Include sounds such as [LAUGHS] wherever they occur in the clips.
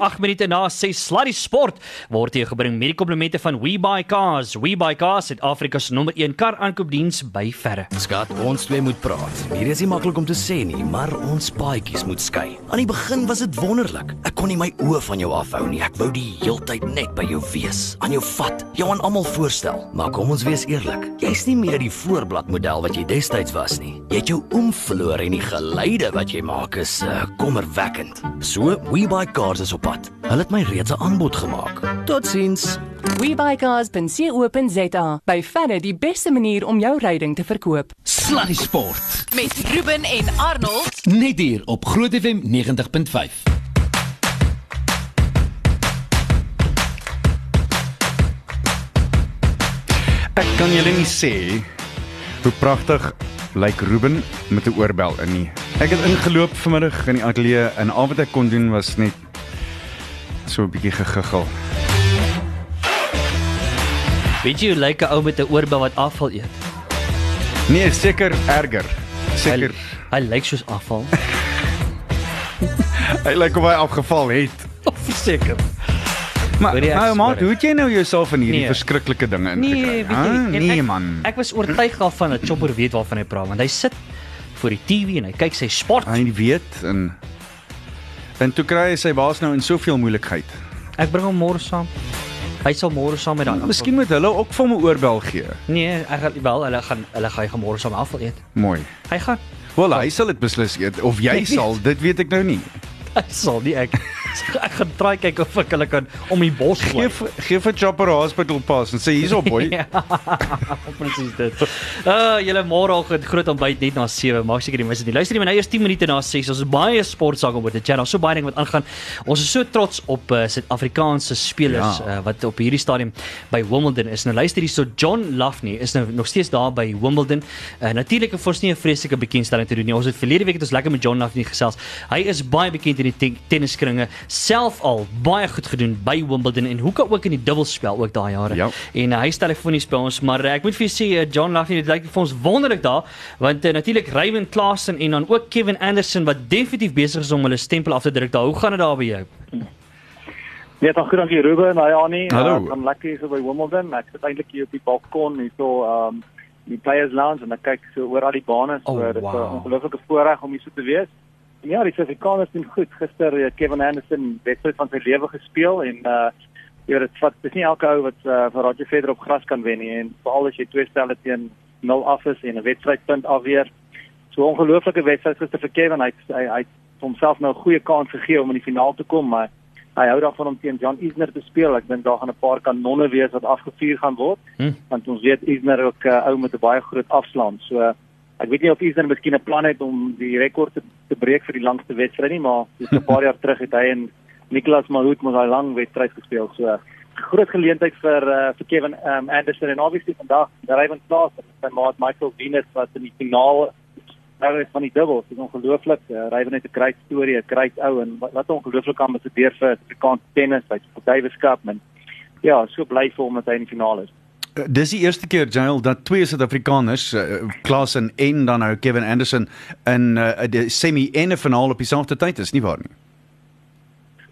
8 minute na 6 Sluddy Sport word hier gebring met die komplimente van WeBuyCars. WeBuyCars het Afrika se nommer 1 kar aankoopdiens by verre. Skat, ons twee moet praat. Hier is nie maklik om te sê nie, maar ons paadjies moet skei. Aan die begin was dit wonderlik. Ek kon nie my oë van jou afhou nie. Ek wou die heeltyd net by jou wees, aan jou vat, jou aan almal voorstel. Maar kom ons wees eerlik, jy's nie meer die voorblad model wat jy destyds was nie. Jy het jou oom verloor en die geluide wat jy maak is uh, kommerwekkend. So, WeBuyCars is op pad. Hulle het my reeds 'n aanbod gemaak. Totsiens. WeBuyCars.co.za. By verre die beste manier om jou ryding te verkoop. Sluddy Sport. met Ruben en Arnold. Net hier op Groot FM 90.5. Ek kan julle nie sê hoe pragtig lyk Ruben met 'n oorbel in nie. Ek het ingeloop vanmiddag in die ateljee en al wat ek kon doen was net so 'n bietjie gegiggel. Weet jy hoe lyk 'n ou met 'n oorbel wat afval eet? Nee, seker erger. Seker Hy, hy lyk soos afval. [LAUGHS] hy lyk of hy afgeval het. Verseker. Maar maar, swear. hoe het jy nou jouself in hierdie Nee. verskriklike dinge Nee, ingekry? weet jy, Ah, nee ek, man. Ek was oortuig daarvan dat Chopper weet waarvan hy praat want hy sit voor die TV en hy kyk sy sport. Hy weet en en toe kry hy sy baas nou in soveel moeilikheid. Ek bring hom môre saam. Hy sal môre saam met daai. Miskien moet hulle ook vir my oorbel gee. Nee, ek gaan wel hulle gaan hulle gaan hy môre saam afval eet. Mooi. Hy gaan Wel, hy sal dit beslis eet of jy Ek weet. sal, dit weet ek nou nie. hy sal nie ek [LAUGHS] ek gaan try kyk of ek hulle kan om die bos Gee gee vir Chopper Hospital pas en sê hierso boy. [LAUGHS] Ja, [LAUGHS] presies dit. Uh julle môre al groot, ontbyt net na 7. Maak seker jy mis dit nie. Luister jy nou eers 10 minute na 6. Ons het baie sportsake op die channel. So baie ding wat aangaan. Ons is so trots op uh, Suid-Afrikaanse spelers Ja. uh, wat op hierdie stadium by Wimbledon is. Nou luister hierso John Lafney is nou nog steeds daar by Wimbledon. Uh, Natuurlik het ons nie 'n vreeslike bekendstelling te doen nie. Ons het verlede week het ons lekker met John Lafney gesels. Hy is baie bekend in die ten tenniskringe. Self al baie goed gedoen by Wimbledon en hoeke ook in die dubbelspel ook daai jare. Ja. En uh, hy is telefonies by ons, maar uh, ek moet vir jou sê uh, John Lafney dit lyk vir ons wonderlik daar, want uh, natuurlik Raymond Klaasen en dan ook Kevin Anderson wat definitief besig is om hulle stempel af te druk daar. Hoe gaan dit daar by jou? Net dan goed dankie Ruben, nou ja nee, Hallo. uh, I'm lekker hier so by Wimbledon. Ek sit eintlik hier op die balkon hier so um die players lounge en ek kyk so oor al die bane. So Oh, dit is 'n wow. ongelooflike voorreg om hier so te wees. Ja, die Suid-Afrikaners doen goed. Gister het Kevin Anderson wedstryd van sy lewe gespeel en uh jy weet dit vat dis nie elke ou wat uh, vir Roger Federer op gras kan wen nie en veral as jy twee stelle teen 0 af is en 'n wedstrydpunt afweer. So ongelooflike wedstryd gister vir Kevin. Hy hy hy het homself nou 'n goeie kans gegee om in die finaal te kom, maar hy hou daarvan om teen Jan Isner te speel. Ek dink daar gaan 'n paar kanonne wees wat afgevuur gaan word. Hm. Want ons weet Isner ook 'n uh, ou met 'n baie groot afslaan. So uh, ek weet nie of Isner miskien 'n plan het om die rekord te, te breek vir die langste wedstryd nie, maar dis 'n paar jaar terug het hy en Nicolas Mahut mos daai lang wedstryd gespeel. So groot geleentheid vir uh, vir Kevin um, Anderson en obviously vandag Ryan Klaas en sy maat Michael Venus wat in die finaal nou is van die dubbel. Dit is ongelooflik. Uh, Ryan het 'n groot storie, 'n groot ou en wat, wat 'n ongelooflike ambassadeur vir Afrikaanse tennis, hy's op Davis Cup en ja, so bly vir hom dat hy in die finaal is. Uh, Dis die eerste keer Jael dat twee Suid-Afrikaners, uh, Klaasen en dan nou Kevin Anderson in uh, die semi en 'n finaal op dieselfde tyd is, nie waar nie?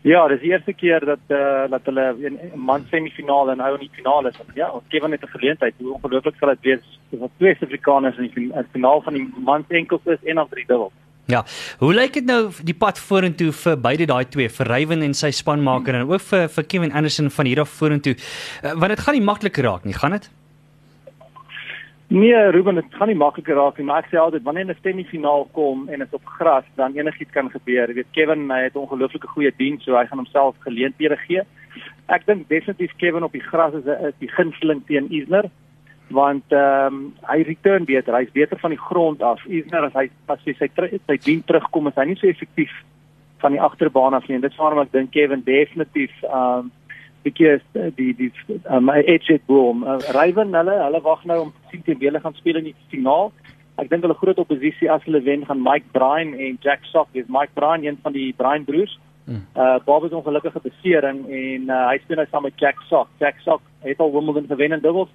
Ja, dis die eerste keer dat eh uh, dat hulle in 'n man semifinaal en ou in die finaal is. En ja, Kevin het 'n geleentheid. Hoe ongelooflik sal dit wees as twee Suid-Afrikaners in die fin- in die finaal van die man enkels is en dan drie dubbel. Ja. Hoe lyk dit nou die pad vorentoe vir beide daai twee, vir Ryan en sy spanmaker en ook vir vir Kevin Anderson van hier af vorentoe? Uh, want dit gaan nie maklik raak nie, gaan dit? Nee, Ruben, dit gaan nie makliker raak nie, maar ek sê altyd wanneer 'n semifinaal kom en dit op gras, dan enigiets kan gebeur. Jy weet Kevin, hy het 'n ongelooflike goeie diens, so hy gaan homself geleenthede gee. Ek dink definitief Kevin op die gras is 'n die gunsteling teen Isner want ehm um, hy return beter. Hy's beter van die grond af. Isner as hy as hy sy sy dien terugkom, is hy nie so effektief van die agterbaan af nie. En dit is waarom ek dink Kevin definitief ehm um, bietjie is, eh, die die uh, my edge boom. Uh, Ryven hulle hulle wag nou om sien teen wie hulle gaan speel in die finaal. Ek dink hulle groot oppositie as hulle wen gaan Mike Bryan en Jack Sock. Dis Mike Bryan een van die Bryan broers. Uh Bob is ongelukkige besering en uh, hy speel nou saam met Jack Sock. Jack Sock het al Wimbledon gewen in dubbels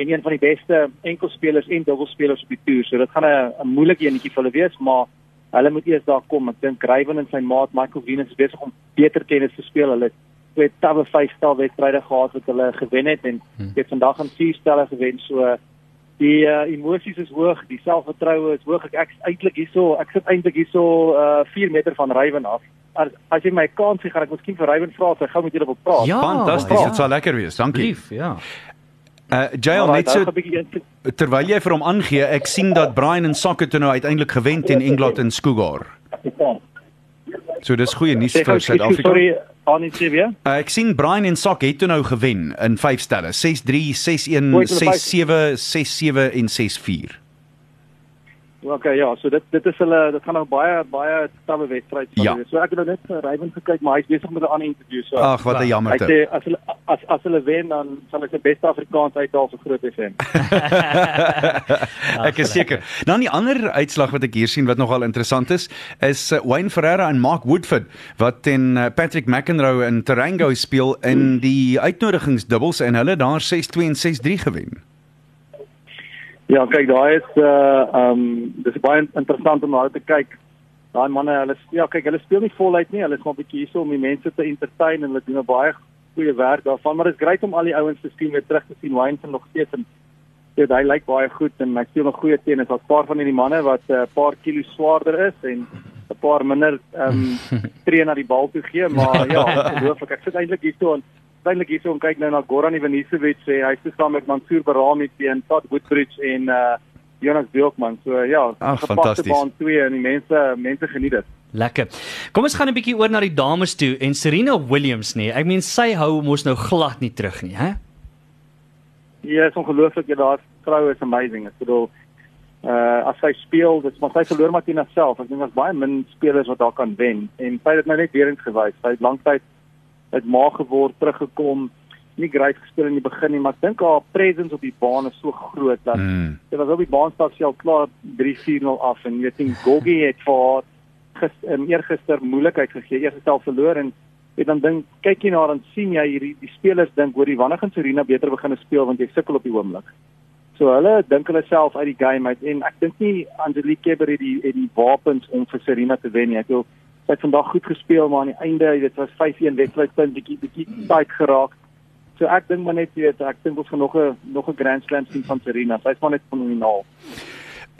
en een van die beste enkelspelers en dubbelspelers op die toer. So dit gaan 'n moeilike enetjie vir hulle wees, maar Hulle moet eers daar kom. Ek dink Ryven en sy maat Michael Venus is besig om beter tennis te speel. Hulle het twee tawe vyf stel wedstryde gehad wat hulle gewen het en Hmm. het vandag aan vier stelle gewen. So die uh, emosies is hoog, die selfvertroue is hoog. Ek ek's eintlik hierso, ek sit eintlik hierso uh 4 meter van Ryven af. As as jy my kans gee, gaan ek miskien vir Ryven vra of hy gou met julle wil praat. Ja, Fantasties, ja. dit sal lekker wees. Dankie. Lief, ja. Uh Jael net so terwyl jy vir hom aangee, ek sien dat Brian en Sokker toe nou uiteindelik gewen teen Engeland in Skugor. So dis goeie nuus vir Suid-Afrika. Sorry, Annie Sevia. Uh, ek sien Brian en Sok het toe nou gewen in 5 stelle. 6-3, 6-1, Hoe het hulle 6-7, 6-7 en 6-4. Okay, ja, so dit dit is hulle dit gaan nou baie baie tawe wedstryd Ja. wees. So ek het nou net vir Ryven gekyk, maar hy's besig met 'n ander interview so. Ag, wat 'n Hy jammerte. sê as hulle as as hulle wen dan sal ek die beste Afrikaans uithaal vir Groot FM. [LAUGHS] ek is seker. Dan die ander uitslag wat ek hier sien wat nogal interessant is, is uh, Wayne Ferreira en Mark Woodford wat teen uh, Patrick McEnroe in Tarango speel in die uitnodigingsdubbels en hulle daar 6-2 en 6-3 gewen. Ja, kyk, daai is uh um dis baie interessant om na te kyk. Daai manne, hulle ja, kyk, hulle speel nie voluit nie. Hulle is maar 'n bietjie hierso om die mense te entertain en hulle doen 'n baie goeie werk daarvan, maar dit is great om al die ouens te sien weer terug te sien. Wayne se nog steeds en ja, hy lyk baie goed en hy speel nog goeie tennis. Daar's 'n paar van hierdie manne wat 'n uh, paar kilo swaarder is en 'n paar minder um [LAUGHS] tree na die bal toe gee, maar ja, [LAUGHS] ongelooflik. Ek sit eintlik hierso en eintlik hierso om kyk nou na Goran Ivanisevic sê hy is saam met Mansour Barami teen Todd Woodbridge en uh Jonas Bjorkman. So ja, gepaste baan 2 en die mense mense geniet dit. Lekker. Kom ons gaan 'n bietjie oor na die dames toe en Serena Williams nie. Ek meen sy hou mos nou glad nie terug nie, hè? Ja, is ongelooflik jy daar vrou is amazing. Ek bedoel uh as sy speel, dit maar sy verloor maar teen haarself. Ek dink daar's baie min spelers wat daar kan wen en sy het dit nou net weer eens gewys. Sy het lanktyd uit ma geword, teruggekom, nie great gespeel in die begin nie, maar ek dink haar presence op die baan is so groot dat Mm. sy was op die baanstap sy al klaar 3-4-0 af en jy weet nie Gogi het vir haar gister um, eergister moeilikheid gegee. Eers het al verloor en en dan dink kyk jy na haar dan sien jy hierdie die spelers dink hoor die wanneer gaan Serena beter begin speel want jy sukkel op die oomblik. So hulle dink hulle self uit die game uit en ek dink nie Angelique Kerber het die het die wapens om vir Serena te wen nie. Ek wil het vandag goed gespeel maar aan die einde dit was 5-1 wedstrydpunt bietjie bietjie tight geraak. So ek dink maar net jy weet ek dink ons gaan nog 'n nog 'n Grand Slam sien van Serena. Sy's maar net fenomenaal.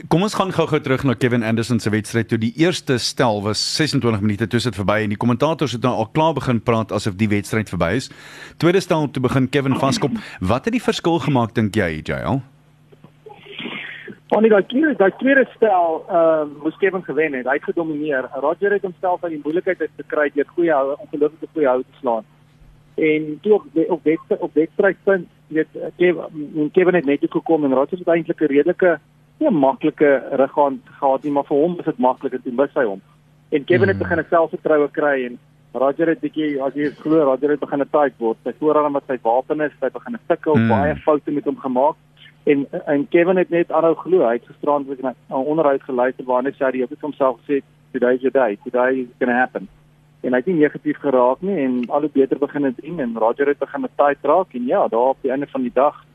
Kom ons gaan gou-gou terug na Kevin Anderson se wedstryd toe die eerste stel was 26 minute toe dit verby en die kommentators het nou al klaar begin praat asof die wedstryd verby is. Tweede stel toe begin Kevin vaskop. Wat het die verskil gemaak dink jy, JL? Want die tweede daai tweede stel uh, moes Kevin gewen het. Hy het gedomeineer. Roger het homself uit die moeilikheid uit gekry deur goeie hou, ongelooflike goeie hou te slaan. En toe op die- op wedstryd op wedstrydpunt, weet Kevin Kevin het net gekom en Roger het eintlik 'n redelike nie 'n maklike ruggaan gehad nie, maar vir hom is dit maklik en toe mis hy hom. En Kevin het begin 'n selfvertroue kry en Roger het bietjie as jy glo Roger het begin 'n tight word. Sy voorarm wat sy wapen is, hy begin sukkel, Mm. baie foute met hom gemaak. En en Kevin het net aanhou glo. Hy het gisterand weer na 'n onderhoud geluister waar hy sê hy het homself gesê today is your day. Today is going to happen. En hy het nie negatief geraak nie en al hoe beter begin het ding en Roger het begin met tight raak en ja, daar op die einde van die dag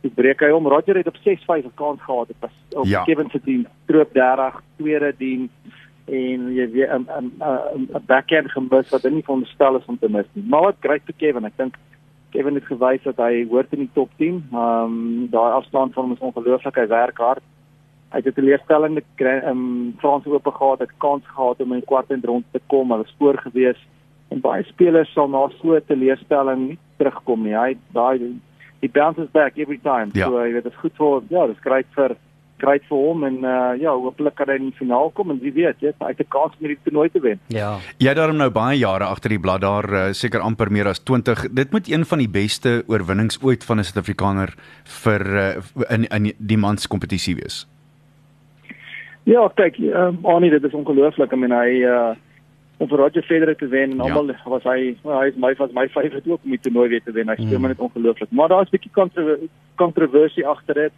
het breek hy om. Roger het op 6-5 'n kans gehad. Was op Ja. Kevin se dien, stroop 30, tweede dien en jy weet 'n 'n 'n backhand gemis wat hy nie veronderstel is om te mis nie. Maar wat great vir Kevin. Ek dink Kevin het gewys dat hy hoort in die top 10. Ehm um, daai afstand van hom is ongelooflik. Hy werk hard. Hy het 'n teleurstellende ehm um, Frans Ope gehad, het kans gehad om in kwart en rond te kom, hulle spoor gewees. En baie spelers sal na so 'n teleurstelling nie terugkom nie. Hy daai he bounces back every time. Ja. So jy weet dit is goed vir ja, dis great vir great vir hom en uh, ja, hopelik kan hy in die finaal kom en wie weet, jy, hy het 'n kans om hierdie toernooi te wen. Ja. Jy daarom nou baie jare agter die blad daar uh, seker amper meer as 20. Dit moet een van die beste oorwinnings ooit van 'n Suid-Afrikaner vir uh, in in die mans kompetisie wees. Ja, kyk, um, Annie, dit is ongelooflik. Ek meen hy uh om vir Roger Federer te wen en Ja. almal was hy well, hy is my was my favourite ook om die toernooi weer te wen. Hy speel Mm. mm. net ongelooflik. Maar daar's 'n bietjie kontro kontroversie agter dit.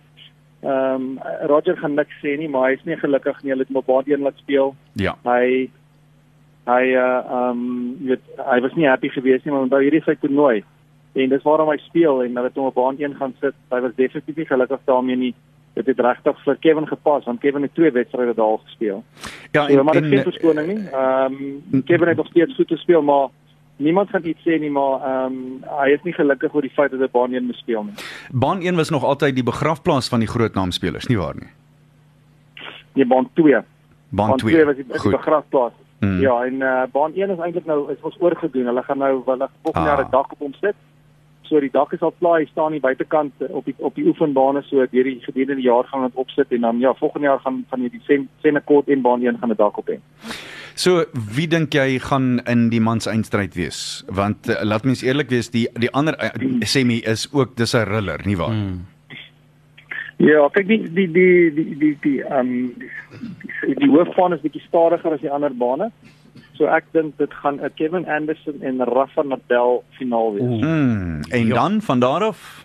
Ehm um, Roger gaan niks sê nie, maar hy is nie gelukkig nie. Hulle het hom op baan een laat speel. Ja. Hy hy uh ehm um, jy weet hy was nie happy geweest nie, maar onthou hierdie is sy toernooi. En dis waarom hy speel en hulle het hom op baan een gaan sit. Hy was definitief nie gelukkig daarmee nie. dit het regtig vir Kevin gepas want Kevin het twee wedstryde daar gespeel. Ja, So, maar dit en, is en geen verskoning nie. Ehm um, Kevin het nog steeds goed gespeel, maar niemand gaan iets sê nie, maar ehm um, hy is nie gelukkig oor die feit dat hy baan 1 moes speel nie. baan 1 was nog altyd die begrafplaas van die groot naamspelers, nie waar nie? Nee, baan 2. Baan Baan 2. 2 was die, die begrafplaas. Mm. Ja, en uh, baan 1 is eintlik nou is ons oorgedoen. Hulle gaan nou hulle volgende Ah. jaar 'n dak op hom sit. So die dak is al klaar, hy staan aan die buitekant eh, op die op die oefenbane so deur die gedurende die jaar gaan dit opsit en dan ja, volgende jaar gaan van hierdie sen Senekot en baan 1 gaan 'n dak op hê. So, wie dink jy gaan in die mans eindstryd wees? Want uh, laat mens eerlik wees, die die ander uh, semi is ook dis 'n riller, nie waar? Mm. Ja, kyk die die die die die die ehm um, die, die hoofbaan is bietjie stadiger as die ander bane. So ek dink dit gaan 'n Kevin Anderson en Rafa Nadal finaal wees. Mm. En Ja. dan van daar af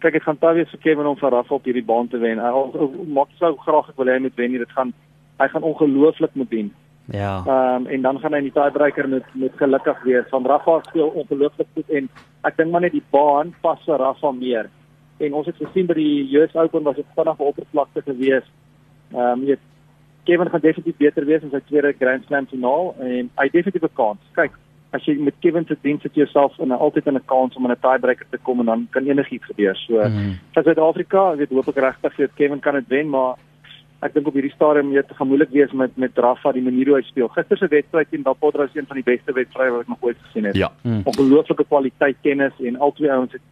kyk dit gaan baie wees vir Kevin om vir Rafa op hierdie baan te wen. Al- maak sou graag ek wil hê hy moet wen. Dit gaan hy gaan ongelooflik moet wen. Ja. Ehm um, en dan gaan hy in die tiebreaker met met gelukkig wees. Van Rafa speel ongelooflik goed en ek dink maar net die baan pas vir Rafa meer. En ons het gesien by die US Open was dit vinnige oppervlakte gewees. Ehm um, jy Kevin gaan definitief beter wees in sy tweede Grand Slam finaal en hy definitief 'n kans. Kyk, as jy met Kevin se diens sit jouself in 'n altyd in 'n kans om in 'n tiebreaker te kom en dan kan enigiets gebeur. So Mm. vir Suid-Afrika, ek weet hoop ek regtig dat Kevin kan dit wen, maar ek dink op hierdie stadium dit gaan moeilik wees met met Rafa die manier hoe hy speel. Gister se wedstryd teen Dapodra is een van die beste wedstrye wat ek nog ooit gesien het. Ja. Mm. Ongelooflike kwaliteit kennis en albei ouens het,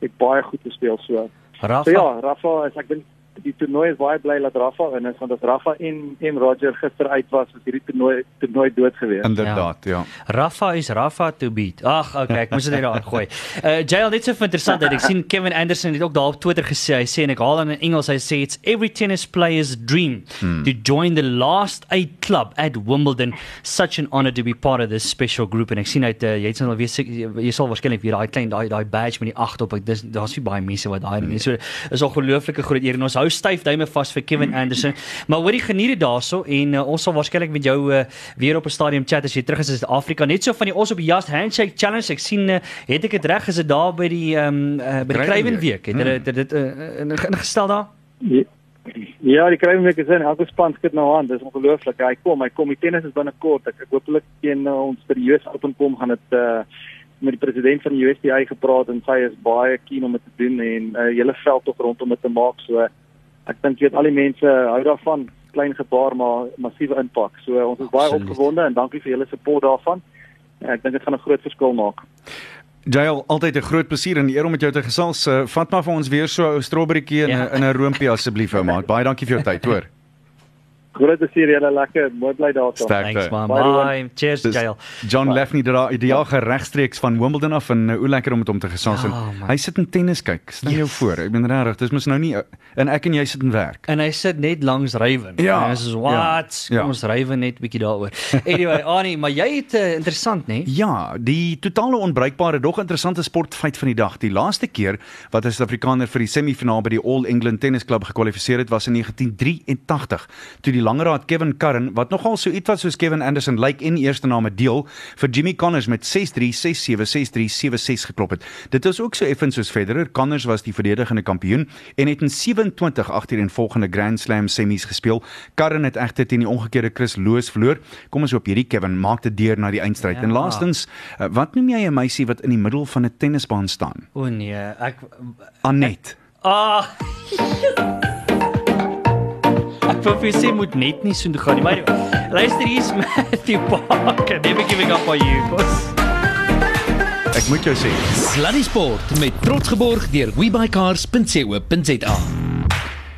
het baie goed gespeel so. Rafa. So ja, Rafa is ek dink die toernooi is baie bly dat Rafa in is want as Rafa en en Roger gister uit was, was hierdie toernooi toernooi dood gewees. Inderdaad, ja. Rafa is Rafa to beat. Ag, okay, ek moes dit net daar gooi. [LAUGHS] Uh Jail net so interessant dat ek sien Kevin Anderson het ook daar op Twitter gesê, hy sê en ek haal in Engels, hy sê it's every tennis player's dream hmm. to join the last eight club at Wimbledon. Such an honor to be part of this special group en ek sien uit uh, jy het nou weer jy sal waarskynlik weer daai klein daai daai badge met die 8 op. Ek dis daar's baie mense wat daai het nie. So is 'n ongelooflike groot eer en ons hou styf duime vas vir Kevin Anderson. Maar hoorie geniet dit daarso en uh, ons sal waarskynlik met jou uh, weer op 'n stadium chat as jy terug is in Suid-Afrika. Net so van die ons op die Just Handshake Challenge. Ek sien uh, het ek dit reg is dit daar by die ehm um, uh, by die Kruiwenweek. Kruiwenweek. Het hulle dit dit uh, ingestel daar? Ja, Ja, die Kruiwenweek is in elke span skit nou aan. Dis ongelooflik. Hy kom, hy kom. Die tennis is binnekort. Ek, ek hooplik teen uh, ons by die US Open kom gaan dit uh met die president van die USDA gepraat en sy is baie keen om dit te doen en 'n uh, hele veld tog rondom dit te maak. So ek dink jy weet al die mense hou daarvan. Klein gebaar maar massiewe impak. So ons is baie Absoluut. opgewonde en dankie vir julle support daarvan. Ek dink dit gaan 'n groot verskil maak. Jael, altyd 'n groot plesier en eer om met jou te gesels. Uh, vat maar vir ons weer so 'n strawberrytjie in 'n Ja. 'n roompie asseblief ou maat. Baie dankie vir jou tyd, hoor. Groot plesier julle lekker. Mooi bly daarso. Thanks man. Bye, Bye. Cheers Jail. John Lefney dit daar ideaal geregstreeks van Wimbledon af en uh, hoe lekker om met hom te gesels Ja, man. hy sit in tennis kyk. Stel jou Yes. voor, ek ben regtig, dis mos nou nie uh, en ek en jy sit en werk. En hy sit net langs Rywen. Ja, En Dis is what? ja, ja. Kom ons Rywen net bietjie daaroor. [LAUGHS] Anyway, Annie, maar jy het uh, interessant, né? Ja, die totale onbruikbare dog interessante sportfeit van die dag. Die laaste keer wat 'n Suid-Afrikaner vir die semifinaal by die All England Tennis Club gekwalifiseer het was in 1983, toe die langraad Kevin Curran, wat nogal so iets wat soos Kevin Anderson lyk like en eerste name deel, vir Jimmy Connors met 6-3, 6-7, 6-3, 7-6 geklop het. Dit is ook so effens soos Federer. Connors was die verdedigende kampioen en het in 27 agtereenvolgende Grand Slam semies gespeel. Curran het egter teen die omgekeerde Chris Loos verloor. Kom ons hoop hierdie Kevin maak dit deur na die eindstryd. Ja. En laastens, uh, wat noem jy 'n meisie wat in die middel van 'n tennisbaan staan? O nee, ek Anet. Ah. Ek [LAUGHS] wou vir sê moet net nie so toe gaan nie. Maar luister hier's [LAUGHS] Matthew Parker. Never giving up on you, boss. Ek moet jou sê, Sluddy Sport met trots geborg deur webycars.co.za.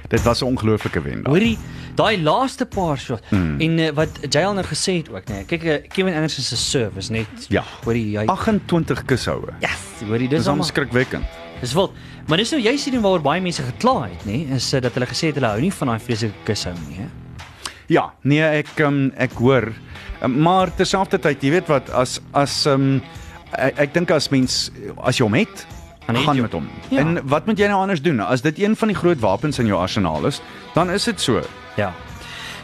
dit was 'n ongelooflike wen. daar. Hoorie, daai laaste paar shot mm. en uh, wat Jail nou gesê het ook, nee. Kyk, uh, Kevin Anderson se serve is net Ja. hoorie, hy 28 kushoue. Yes, hoorie, Dis dis al almal skrikwekkend. Dis wild. Maar dis nou jy sien waaroor baie mense gekla het, nê, is uh, dat hulle gesê het hulle hou nie van daai vreeslike kushou nie, hè. Ja, nee, ek um, ek hoor. Um, maar terselfdertyd, jy weet wat, as as um, ek, ek dink as mens as jy hom het, Dan het gaan met hom. Ja. En wat moet jy nou anders doen? As dit een van die groot wapens in jou arsenaal is, dan is dit so. Ja.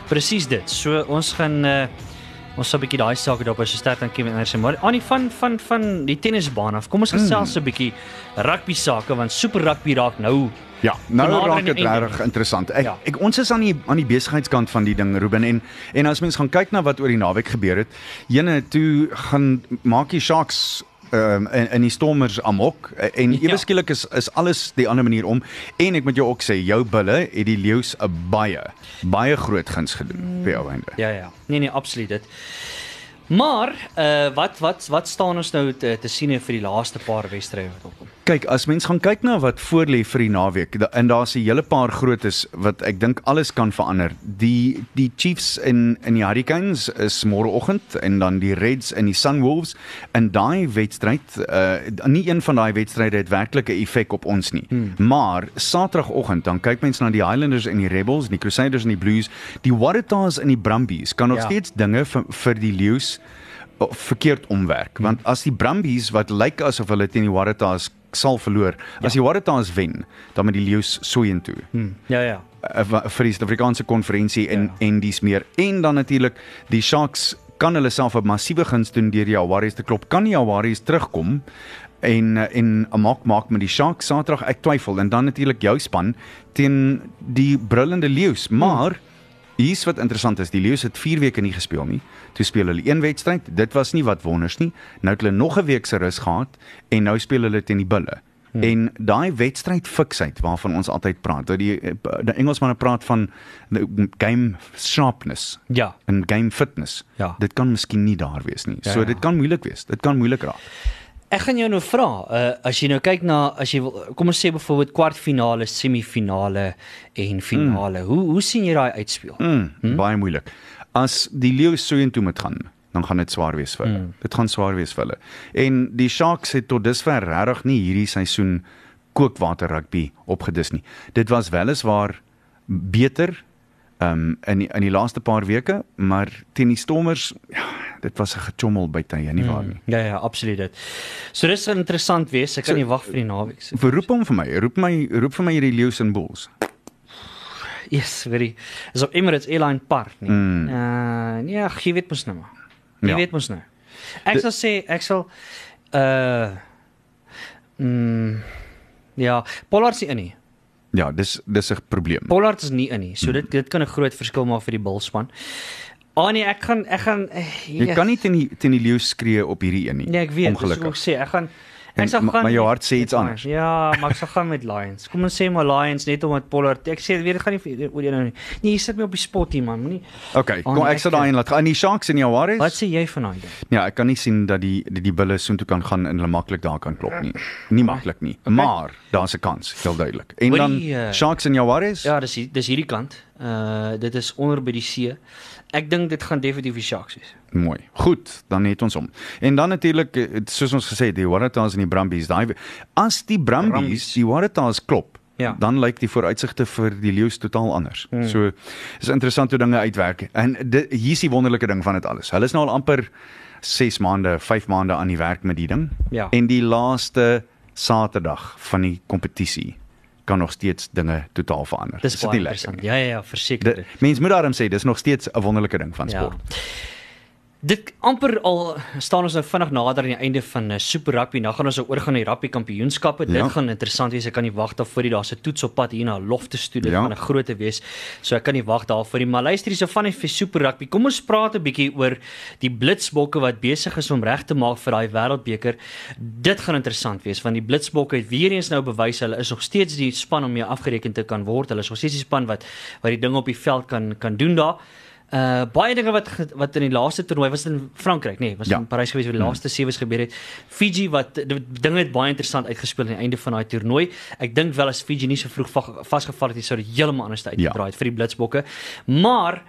Presies dit. So ons gaan uh Ons sal 'n bietjie daai sake daarop so sterk aan Kevin Anderson. Maar aan die van van van die tennisbaan af. Kom ons gesels 'n bietjie rugby sake want super rugby raak nou Ja, nou raak dit regtig interessant. Ek, Ja. ek ons is aan die aan die besigheidskant van die ding Ruben en en as mens gaan kyk na wat oor die naweek gebeur het, jene toe gaan maak die Sharks um, in, in die Stormers amok en Ja. ewe skielik is is alles die ander manier om en ek moet jou ook sê jou bulle het die leeu's 'n baie baie groot guns gedoen vir jou einde. Ja ja. Nee nee, absoluut dit. Maar uh wat wat wat staan ons nou te, te sien vir die laaste paar wedstryde wat opkom? Kyk, as mens gaan kyk na wat voorlê vir die naweek, da- en daar's 'n hele paar grootes wat ek dink alles kan verander. Die die Chiefs en en die Hurricanes is môreoggend en dan die Reds en die Sunwolves en daai wedstryd, uh nie een van daai wedstryde het werklik 'n effek op ons nie. Hmm. Maar Saterdagoggend dan kyk mens na die Highlanders en die Rebels, die Crusaders en die Blues, die Waratahs en die Brumbies kan nog Ja. steeds dinge vir, vir die Leeu's o- verkeerd omwerk Hmm. want as die Brumbies wat lyk asof hulle teen die Waratahs sal verloor. As die Waratahs wen dan met die Leeu's soontoe Hmm. Ja ja. wa- vir die Suid-Afrikaanse konferensie en Ja. en dis meer. En dan natuurlik die Sharks kan hulle self 'n massiewe guns doen deur die Jaguars te klop. Kan die Jaguars terugkom en en 'n maak maak met die Sharks Saterdag? Ek twyfel. En dan natuurlik jou span teen die brullende Leeu's. Maar Hier's wat interessant is, die Leeu's het 4 weke nie gespeel nie. Toe speel hulle een wedstryd. Dit was nie wat wonders nie. Nou het hulle nog 'n week se rus gehad en nou speel hulle teen die Bulle. Hmm. En daai wedstryd fiksheid waarvan ons altyd praat, dat die die Engelsmanne praat van game sharpness Ja. en game fitness. Ja. Dit kan miskien nie daar wees nie. Ja, so ja. dit kan moeilik wees. Dit kan moeilik raak. Ek gaan jou nou vra, uh, as jy nou kyk na as jy wil kom ons sê byvoorbeeld kwartfinale, semifinale en finale. Mm. Hoe hoe sien jy daai uitspeel? Mm, hmm? Baie moeilik. As die Leeu's so intoe moet gaan, dan gaan dit swaar wees vir hulle. Mm. Dit gaan swaar wees vir hulle. En die Sharks het tot dusver regtig nie hierdie seisoen kookwater rugby opgedis nie. Dit was weliswaar beter um in die, in die laaste paar weke, maar teen die Stormers, ja, dit was 'n gechommel by tye, nie waar nie. Ja ja, absoluut dit. So dis interessant wees. Ek kan nie wag vir die naweek se. Roep hom vir my. Roep my roep vir my hierdie Leeu's en Bulls. Yes, very. Is op Emirates Airline Park nie. Mm. Uh ja, jy weet mos nou maar. Jy Ja. weet mos nou. Ek sal sê ek sal uh mm, ja, Pollard nie in nie. Ja, dis dis 'n probleem. Pollard is nie in nie. So dit dit kan 'n groot verskil maak vir die Bullspan. Ah nee, ek gaan ek gaan eh, Jy kan nie teen die teen die leeu skree op hierdie een nie. Nee, ek weet. Dis wat ek Ongelukkig. sê. Ek gaan ek sal gaan maar jou hart sê iets anders. Ja, maar ek sal gaan met Lions. Kom ons sê maar Lions net omdat Pollard. Ek sê weet dit gaan nie oor die nou nie. Nee, jy sit my op die spot hier man. Moenie. Okay, kom ek sal daai een laat gaan. En die Sharks en die Jaguars? Wat sê jy van daai ding? Ja, ek kan nie sien dat die die, die bulle soontoe kan gaan en hulle maklik daar kan klop nie. Nie maklik nie, okay. maar daar's 'n kans, heel duidelik. En dan Hoorie, eh, Sharks en Jaguars? Ja, dis dis hierdie kant. Uh dit is onder by die see. Ek dink dit gaan definitief die Sharks wees. Mooi. Goed, dan het ons hom. En dan natuurlik eh, soos ons gesê het, die Waratahs en die Brumbies, daai as die Brumbies, Brumbies. die Waratahs klop, Ja. dan lyk die vooruitsigte vir die leeu's totaal anders. Hmm. So is interessant hoe dinge uitwerk. En dit hier's die wonderlike ding van dit alles. Hulle is nou al amper 6 maande, 5 maande aan die werk met die ding. Ja. En die laaste Saterdag van die kompetisie kan nog steeds dinge totaal verander. Dis Is baie dit nie lekker interessant. nie? Ja ja ja, verseker. Dit mens moet daarom sê dis nog steeds 'n wonderlike ding van Ja. Dit amper al staan ons nou vinnig nader aan die einde van uh, Super Rugby. Nou gaan ons nou oorgaan na die rugby kampioenskappe. Dit Ja. gaan interessant wees. Ek kan nie wag daarvoor nie. Daar's 'n toets op pad hier na Loftus toe. Dit Ja. gaan 'n grootte wees. So ek kan nie wag daarvoor nie. Maar luister hierso van die Super Rugby. Kom ons praat 'n bietjie oor die Blitsbokke wat besig is om reg te maak vir daai Wêreldbeker. Dit gaan interessant wees want die Blitsbokke het weer eens nou bewys hulle is nog steeds die span om mee afgereken te kan word. Hulle is nog steeds die span wat wat die ding op die veld kan kan doen daar. Uh baie dinge wat wat in die laaste toernooi was in Frankryk, nee, was Ja. in Parys gewees waar die laaste sewees gebeur het. Fiji wat dinge het baie interessant uitgespeel aan die einde van daai toernooi. Ek dink wel as Fiji nie so vroeg va- vasgeval het, sou dit heeltemal anders uitgedraai het vir die Blitsbokke. Maar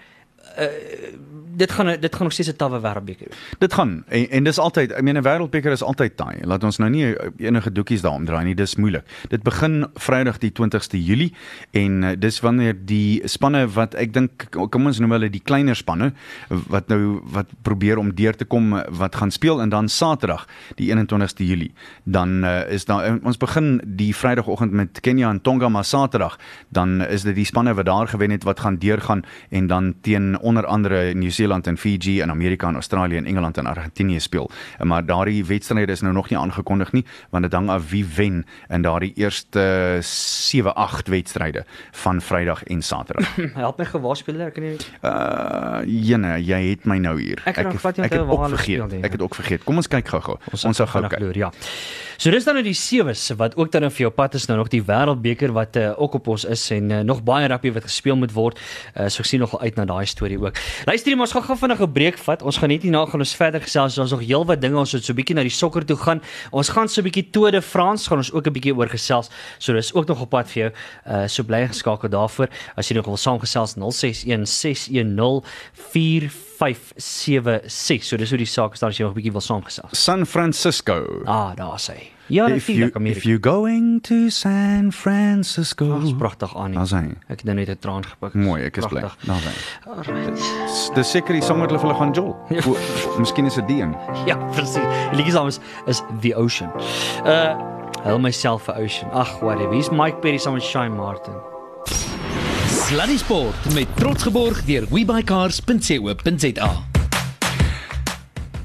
uh dit gaan dit gaan nog steeds 'n tawwe wêreldbeker. Dit gaan en, en dis altyd, ek meen 'n wêreldbeker is altyd taai. Laat ons nou nie enige doekies daarom draai nie, dis moeilik. Dit begin Vrydag die 20ste Julie en uh, dis wanneer die spanne wat ek dink kom ons noem hulle die kleiner spanne wat nou wat probeer om deur te kom wat gaan speel en dan Saterdag die 21ste Julie. Dan uh, is daar ons begin die Vrydagoggend met Kenia en Tonga maar Saterdag dan is dit die spanne wat daar gewen het wat gaan deurgaan en dan teen in onder andere Nieu-Seeland en Fiji en Amerika en Australië en Engeland en Argentinië speel. Maar daardie wedstryde is nou nog nie aangekondig nie, want dit hang af wie wen in daardie eerste 7-8 wedstryde van Vrydag en Saterdag. [LAUGHS] Help my gewaar speel ek kan nie Uh jene, jy het my nou hier. Ek vat jou ek het ook vergeet. Ek ek. het ook vergeet. Kom ons kyk gou-gou. Ons, ons sal gou kyk. loer, ja. So dis dan nou die sewes wat ook dan nou vir jou pad is nou nog die wêreldbeker wat uh, ook op ons is en uh, nog baie rugby wat gespeel moet word. Uh, so ek sien nogal uit na daai storie ook. Luister jy, maar ons gaan gou vinnig 'n breek vat. Ons gaan net hierna gaan ons verder gesels. Ons nog heelwat dinge ons het so 'n bietjie na die sokker toe gaan. Ons gaan so 'n bietjie Tour de France gaan ons ook 'n bietjie oor gesels. So dis ook nog op pad vir jou. Uh, so bly geskakel daarvoor. As jy nog wil saamgesels 061 610 4576. So dis hoe die saak is daar as jy nog 'n bietjie wil saamgesels. San Francisco. Ah, daar sê. Ja, if you if you going to San Francisco. Dis pragtig aan. Daar's hy. Ek het nou net 'n traan gepik. Mooi, ek is bly. Daar's hy. Alright. Dis seker die song wat hulle vir hulle gaan jol. Ja. O, Miskien is dit die een. [LAUGHS] Ja, presies. Die liedjie se naam is, is The Ocean. Uh Hel myself vir Ocean. Ag, whatever. Hier's Mike Perry saam met Shine Martin. Sluddy Sport met trots geborg deur webycars.co.za.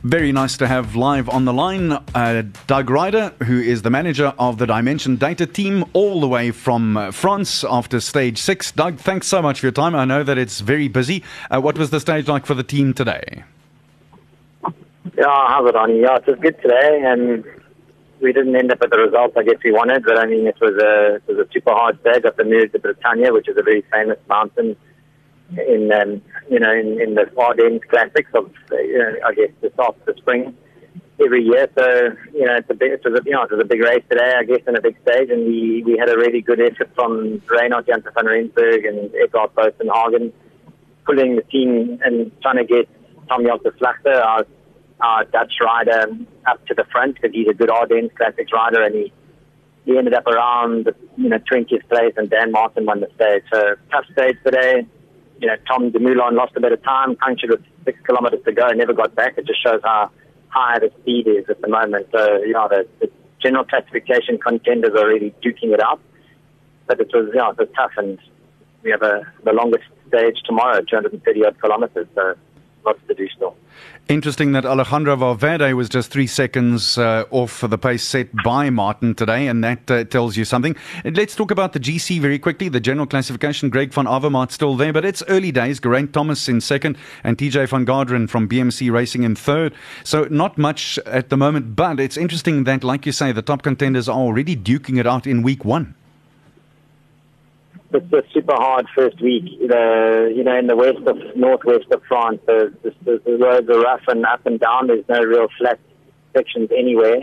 Very nice to have live on the line uh, Doug Ryder, who is the manager of the Dimension Data team, all the way from uh, France after stage six. Doug, thanks so much for your time. I know that it's very busy. Uh, what was the stage like for the team today? Yeah, how's it on? Yeah, it was good today, and we didn't end up with the results I guess we wanted, but I mean, it was a it was a super hard stage up the Mur de Bretagne, which is a very famous mountain in um, you know in, in the Ardennes Classics of uh, you know, I guess the start of the spring every year. So you know, it's a big, it was a you know it was a big race today, I guess, in a big stage, and we we had a really good effort from Reinhard Janssen van Rensburg and Edward Bosenhagen pulling the team and trying to get Tom Josse Slachter, our our Dutch rider up to the front because he's a good Ardennes Classics rider and he he ended up around you know 20th place and Dan Martin won the stage. So tough stage today. You know Tom Dumoulin lost a bit of time, punctured with six kilometres to go, never got back. It just shows how high the speed is at the moment. So you know the, the general classification contenders are really duking it out. But it was yeah it was tough and we have a the longest stage tomorrow, 230 odd kilometres. So do still. Interesting that Alejandro Valverde was just three seconds uh, off for the pace set by Martin today, and that uh, tells you something. Let's talk about the GC very quickly. The general classification, Greg van Avermaet still there, but it's early days. Geraint Thomas in second, and TJ van Garderen from BMC Racing in third. So not much at the moment, but it's interesting that, like you say, the top contenders are already duking it out in week one. It's a super hard first week. The you know in the west of northwest of France, the, the, the roads are rough and up and down. There's no real flat sections anywhere.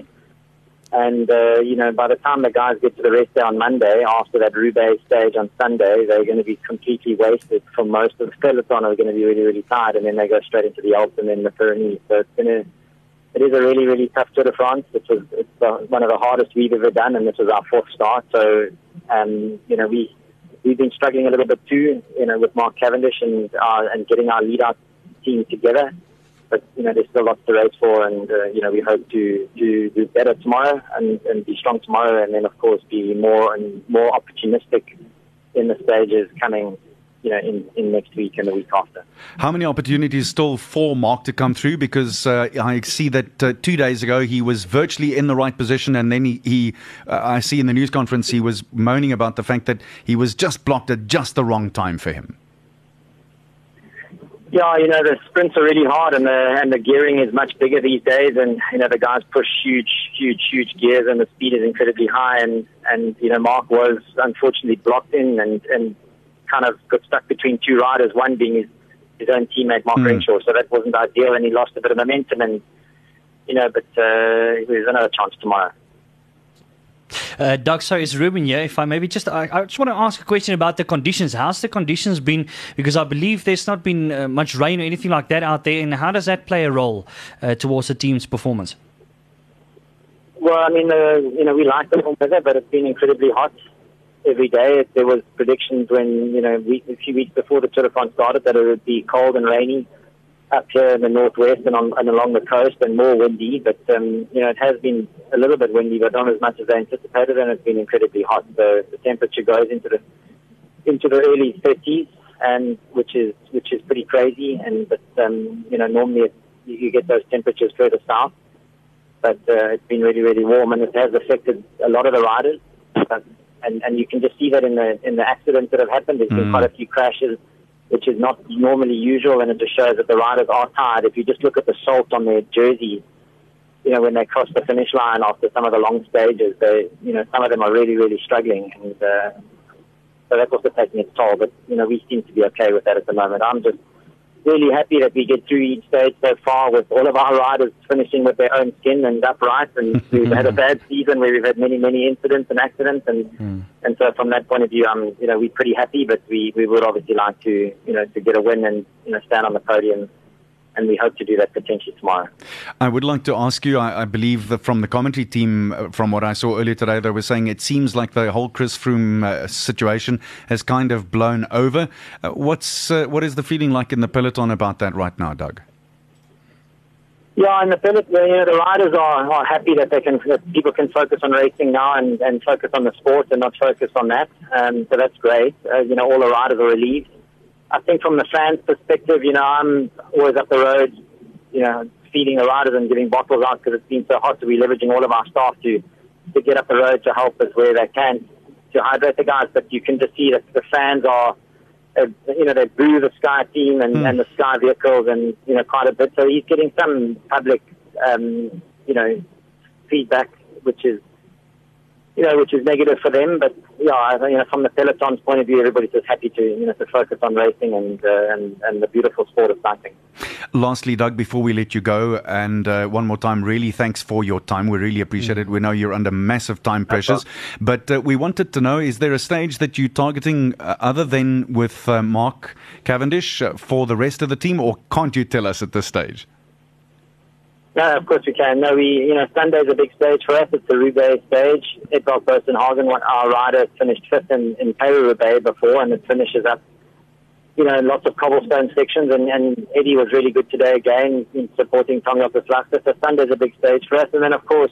And uh, you know, by the time the guys get to the rest day on Monday, after that Roubaix stage on Sunday, they're going to be completely wasted. For most of the peloton, are going to be really, really tired, and then they go straight into the Alps and then the Pyrenees. So it's going to it is a really, really tough Tour de France. It was it's one of the hardest we've ever done, and this was our fourth start. So, um, you know, we we've been struggling a little bit too, you know, with Mark Cavendish and uh, and getting our lead out team together. But you know, there's still lots to race for, and uh, you know, we hope to to do better tomorrow and, and be strong tomorrow, and then of course be more and more opportunistic in the stages coming. You know, in, in next week and the week after. How many opportunities still for Mark to come through? Because uh, I see that uh, two days ago he was virtually in the right position, and then he, he uh, I see in the news conference he was moaning about the fact that he was just blocked at just the wrong time for him. Yeah, you know the sprints are really hard, and the and the gearing is much bigger these days, and you know the guys push huge, huge, huge gears, and the speed is incredibly high, and and you know Mark was unfortunately blocked in, and and kind of got stuck between two riders, one being his his own teammate Mark Mm. Renshaw, so that wasn't ideal, and he lost a bit of momentum, and you know, but uh, there's another chance tomorrow. Uh, Doug, sorry, it's Ruben here. If I maybe just, I, I just want to ask a question about the conditions. How's the conditions been? Because I believe there's not been uh, much rain or anything like that out there. And how does that play a role uh, towards the team's performance? Well, I mean, uh, you know, we like the warm weather, but it's been incredibly hot every day. There was predictions when, you know, a few weeks before the Tour de France started that it would be cold and rainy up here in the northwest and, on, and along the coast and more windy. But, um, you know, it has been a little bit windy, but not as much as they anticipated, and it's been incredibly hot. So the temperature goes into the into the early 30s, and which is which is pretty crazy. And but um, you know normally it, you you get those temperatures further south, but uh, it's been really really warm, and it has affected a lot of the riders. But, and and you can just see that in the in the accidents that have happened. There's been Mm. quite a few crashes, which is not normally usual, and it just shows that the riders are tired. If you just look at the salt on their jerseys, you know when they cross the finish line after some of the long stages, they you know some of them are really really struggling, and uh, so that's also taking its toll. But you know we seem to be okay with that at the moment. I'm just really happy that we get through each stage so far with all of our riders finishing with their own skin and upright. And [LAUGHS] we've had a bad season where we've had many, many incidents and accidents. And and so from that point of view, um, you know, we're pretty happy. But we, we would obviously like to, you know, to get a win and you know stand on the podium. And we hope to do that potentially tomorrow. I would like to ask you. I, I believe that from the commentary team, uh, from what I saw earlier today, they were saying it seems like the whole Chris Froome uh, situation has kind of blown over. Uh, what's uh, what is the feeling like in the peloton about that right now, Doug? Yeah, and the Philip, you know, the riders are, are happy that they can that people can focus on racing now and, and focus on the sport and not focus on that. Um, so that's great. Uh, you know, all the riders are relieved. I think from the fans' perspective, you know, I'm always up the road, you know, feeding the riders and giving bottles out because it's been so hot. So we're leveraging all of our staff to to get up the road to help us where they can to hydrate the guys. But you can just see that the fans are uh, you know, they boo the Sky team and, Hmm. and the Sky vehicles and, you know, quite a bit. So he's getting some public, um, you know, feedback, which is, you know, which is negative for them. But, yeah, I- you know, from the peloton's point of view, everybody's just happy to, you know, to focus on racing and, uh, and, and the beautiful sport of cycling. Lastly, Doug, before we let you go, and uh, one more time, really thanks for your time. We really appreciate it. We know you're under massive time pressures, but uh, we wanted to know: is there a stage that you're targeting uh, other than with uh, Mark Cavendish uh, for the rest of the team, or can't you tell us at this stage? No, of course we can. No, we, you know, Sunday's a big stage for us. It's the Roubaix stage. Edvald Bosenhagen, our rider, finished fifth in, in Paris-Roubaix before, and it finishes up, you know, lots of cobblestone sections, and, and Eddie was really good today again in supporting Tommy Opus-Laxter. So Sunday's a big stage for us. And then, of course,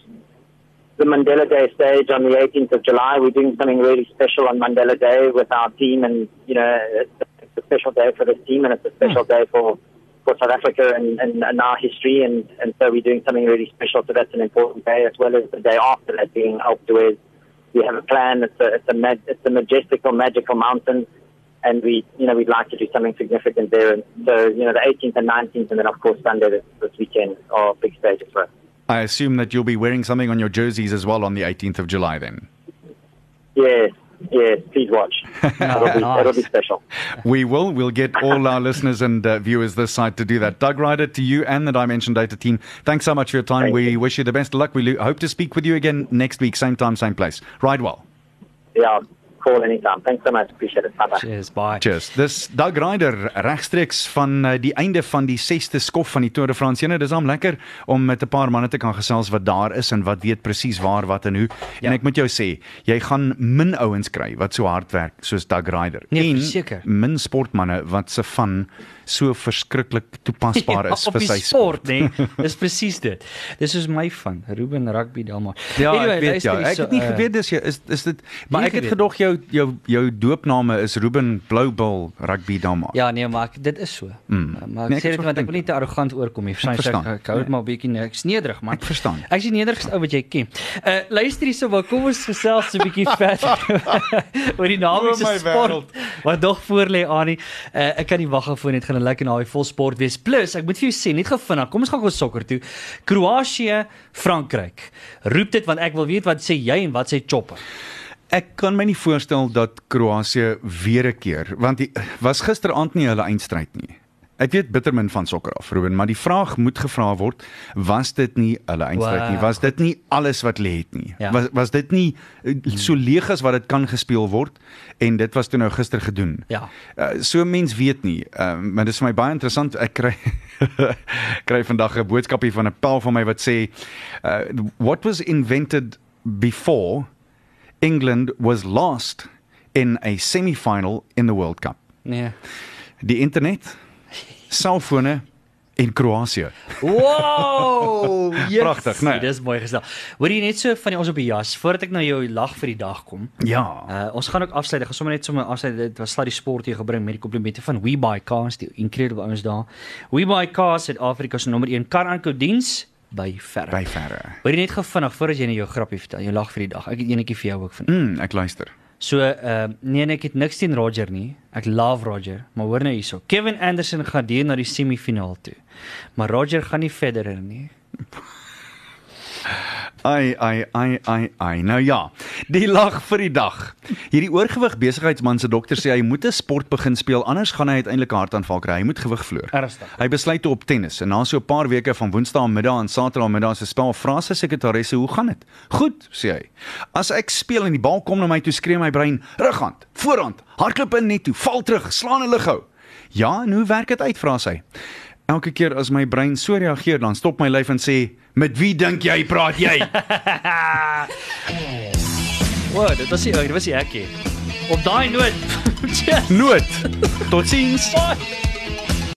the Mandela Day stage on the 18th of July. We're doing something really special on Mandela Day with our team, and, you know, it's, it's a special day for this team, and it's a special hmm. day for for South Africa and, and, and our history, and, and so we're doing something really special. So that's an important day, as well as the day after that being Alpe d'Huez. We have a plan. It's a it's a mag, it's a majestical, magical mountain, and we you know we'd like to do something significant there. And so you know the 18th and 19th, and then of course Sunday this, this weekend are big stages for us. I assume that you'll be wearing something on your jerseys as well on the 18th of July. Then Yes, yes. Please watch. [LAUGHS] it'll, be, nice. it'll be special. we will. We'll get all our [LAUGHS] listeners and uh, viewers this side to do that. Doug Ryder, to you and the Dimension Data team, thanks so much for your time. Thank we you. wish you the best of luck. We hope to speak with you again next week, same time, same place. Ride well. Yeah, call anytime. Thanks so much. Appreciate it. Bye bye. Cheers, bye. Cheers. Dis Doug Ryder regstreeks van uh, die einde van die 6ste skof van die Tour de France. Jene, dis hom lekker om met 'n paar manne te kan gesels wat daar is en wat weet presies waar wat en hoe. Ja. En ek moet jou sê, jy gaan min ouens kry wat so hard werk soos Doug Ryder. Nee, en verseker. min sportmanne wat se van so verskriklik toepasbaar [LAUGHS] is op vir sy sport, nê? Nee, dis presies dit. Dis soos my van Ruben Rugby Delmar. Ja, Anyway, ek weet ja. Ek het hierso, nie uh, geweet dis jy is is dit maar ek het geweet. gedog jou jou jou doopname is Ruben Bloubil Rugby Dama. Ja, nee, maar ek, dit is so. Mm. Uh, Maar Nee, ek ek sê dit is want ek wil nie te arrogant oorkom nie. Verstaan jy? Ek, ek hou dit maar 'n bietjie niks nederig, man. Ek verstaan. Ek is die nederigste ou wat jy ken. Uh luister hierso, maar kom ons gesels so 'n bietjie [LAUGHS] verder oor die O, my sport wêreld. wat nog voor lê aan nie. Uh ek kan nie wag voor net gaan 'n lekker naai vol sport wees. Plus, ek moet vir jou sê, net gevinnig, kom ons gaan gou sokker toe. Kroasie, Frankryk. Roep dit want ek wil weet wat sê jy en wat sê Chopper. Ek kan my nie voorstel dat Kroasie weer 'n keer, want die was gisteraand nie hulle eindstryd nie. Ek weet bittermin van sokker af, Ruben, maar die vraag moet gevra word, was dit nie hulle eindstryd nie? Wow. Was dit nie alles wat lê het nie? Ja. Was was dit nie eh, so leeg as wat dit kan gespeel word en dit was toe nou gister gedoen. Ja. Uh, so mens weet nie. Uh, maar dit is vir my baie interessant. Ek kry [LAUGHS] kry vandag 'n boodskapie van 'n pel van my wat sê uh, what was invented before England was lost in a semi-final in the World Cup. Nee. Die internet, selfone en Kroasie. Wow! [LAUGHS] Pragtig, né? Dis mooi gestel. Hoor jy net so van die ons op die jas voordat ek na jou lag vir die dag kom. Ja. Uh ons gaan ook afsluit. Ek gaan sommer net sommer afsluit. Dit was slaa die sport hier gebring met die komplimente van We Buy Cars, die incredible ouens daar. We Buy Cars Suid-Afrika se nommer 1 kar aankoop diens by verre. By verre. Hoor jy net gou vinnig voordat jy net jou grappie vertel, jou lag vir die dag. Ek het enetjie vir jou ook van. Mm, ek luister. So, uh nee, nee, ek het niks teen Roger nie. Ek love Roger, maar hoor nou hierso. Kevin Anderson gaan deur na die semifinaal toe. Maar Roger gaan nie Federer nie. Ai ai ai ai ai. Nou ja, die lag vir die dag. Hierdie oorgewig besigheidsman se dokter sê hy moet 'n sport begin speel anders gaan hy uiteindelik 'n hartaanval kry. Hy moet gewig verloor. Ernstig. Hy besluit toe op tennis en na so 'n paar weke van Woensdae middag en Saterdag middag se spel vra sy sekretaresse hoe gaan dit? Goed, sê hy. As ek speel en die bal kom na my toe skree my brein, rughand, voorhand, hardloop in net toe, val terug, slaan 'n lig hou. Ja, en hoe werk dit uit vra sy? Elke keer as my brein so reageer, dan stop my lyf en sê, "Met wie dink jy praat jy?" [LAUGHS] Wow, dit was nie dit was ek. Op daai noot. [LAUGHS] Noot. Totsiens. Bye.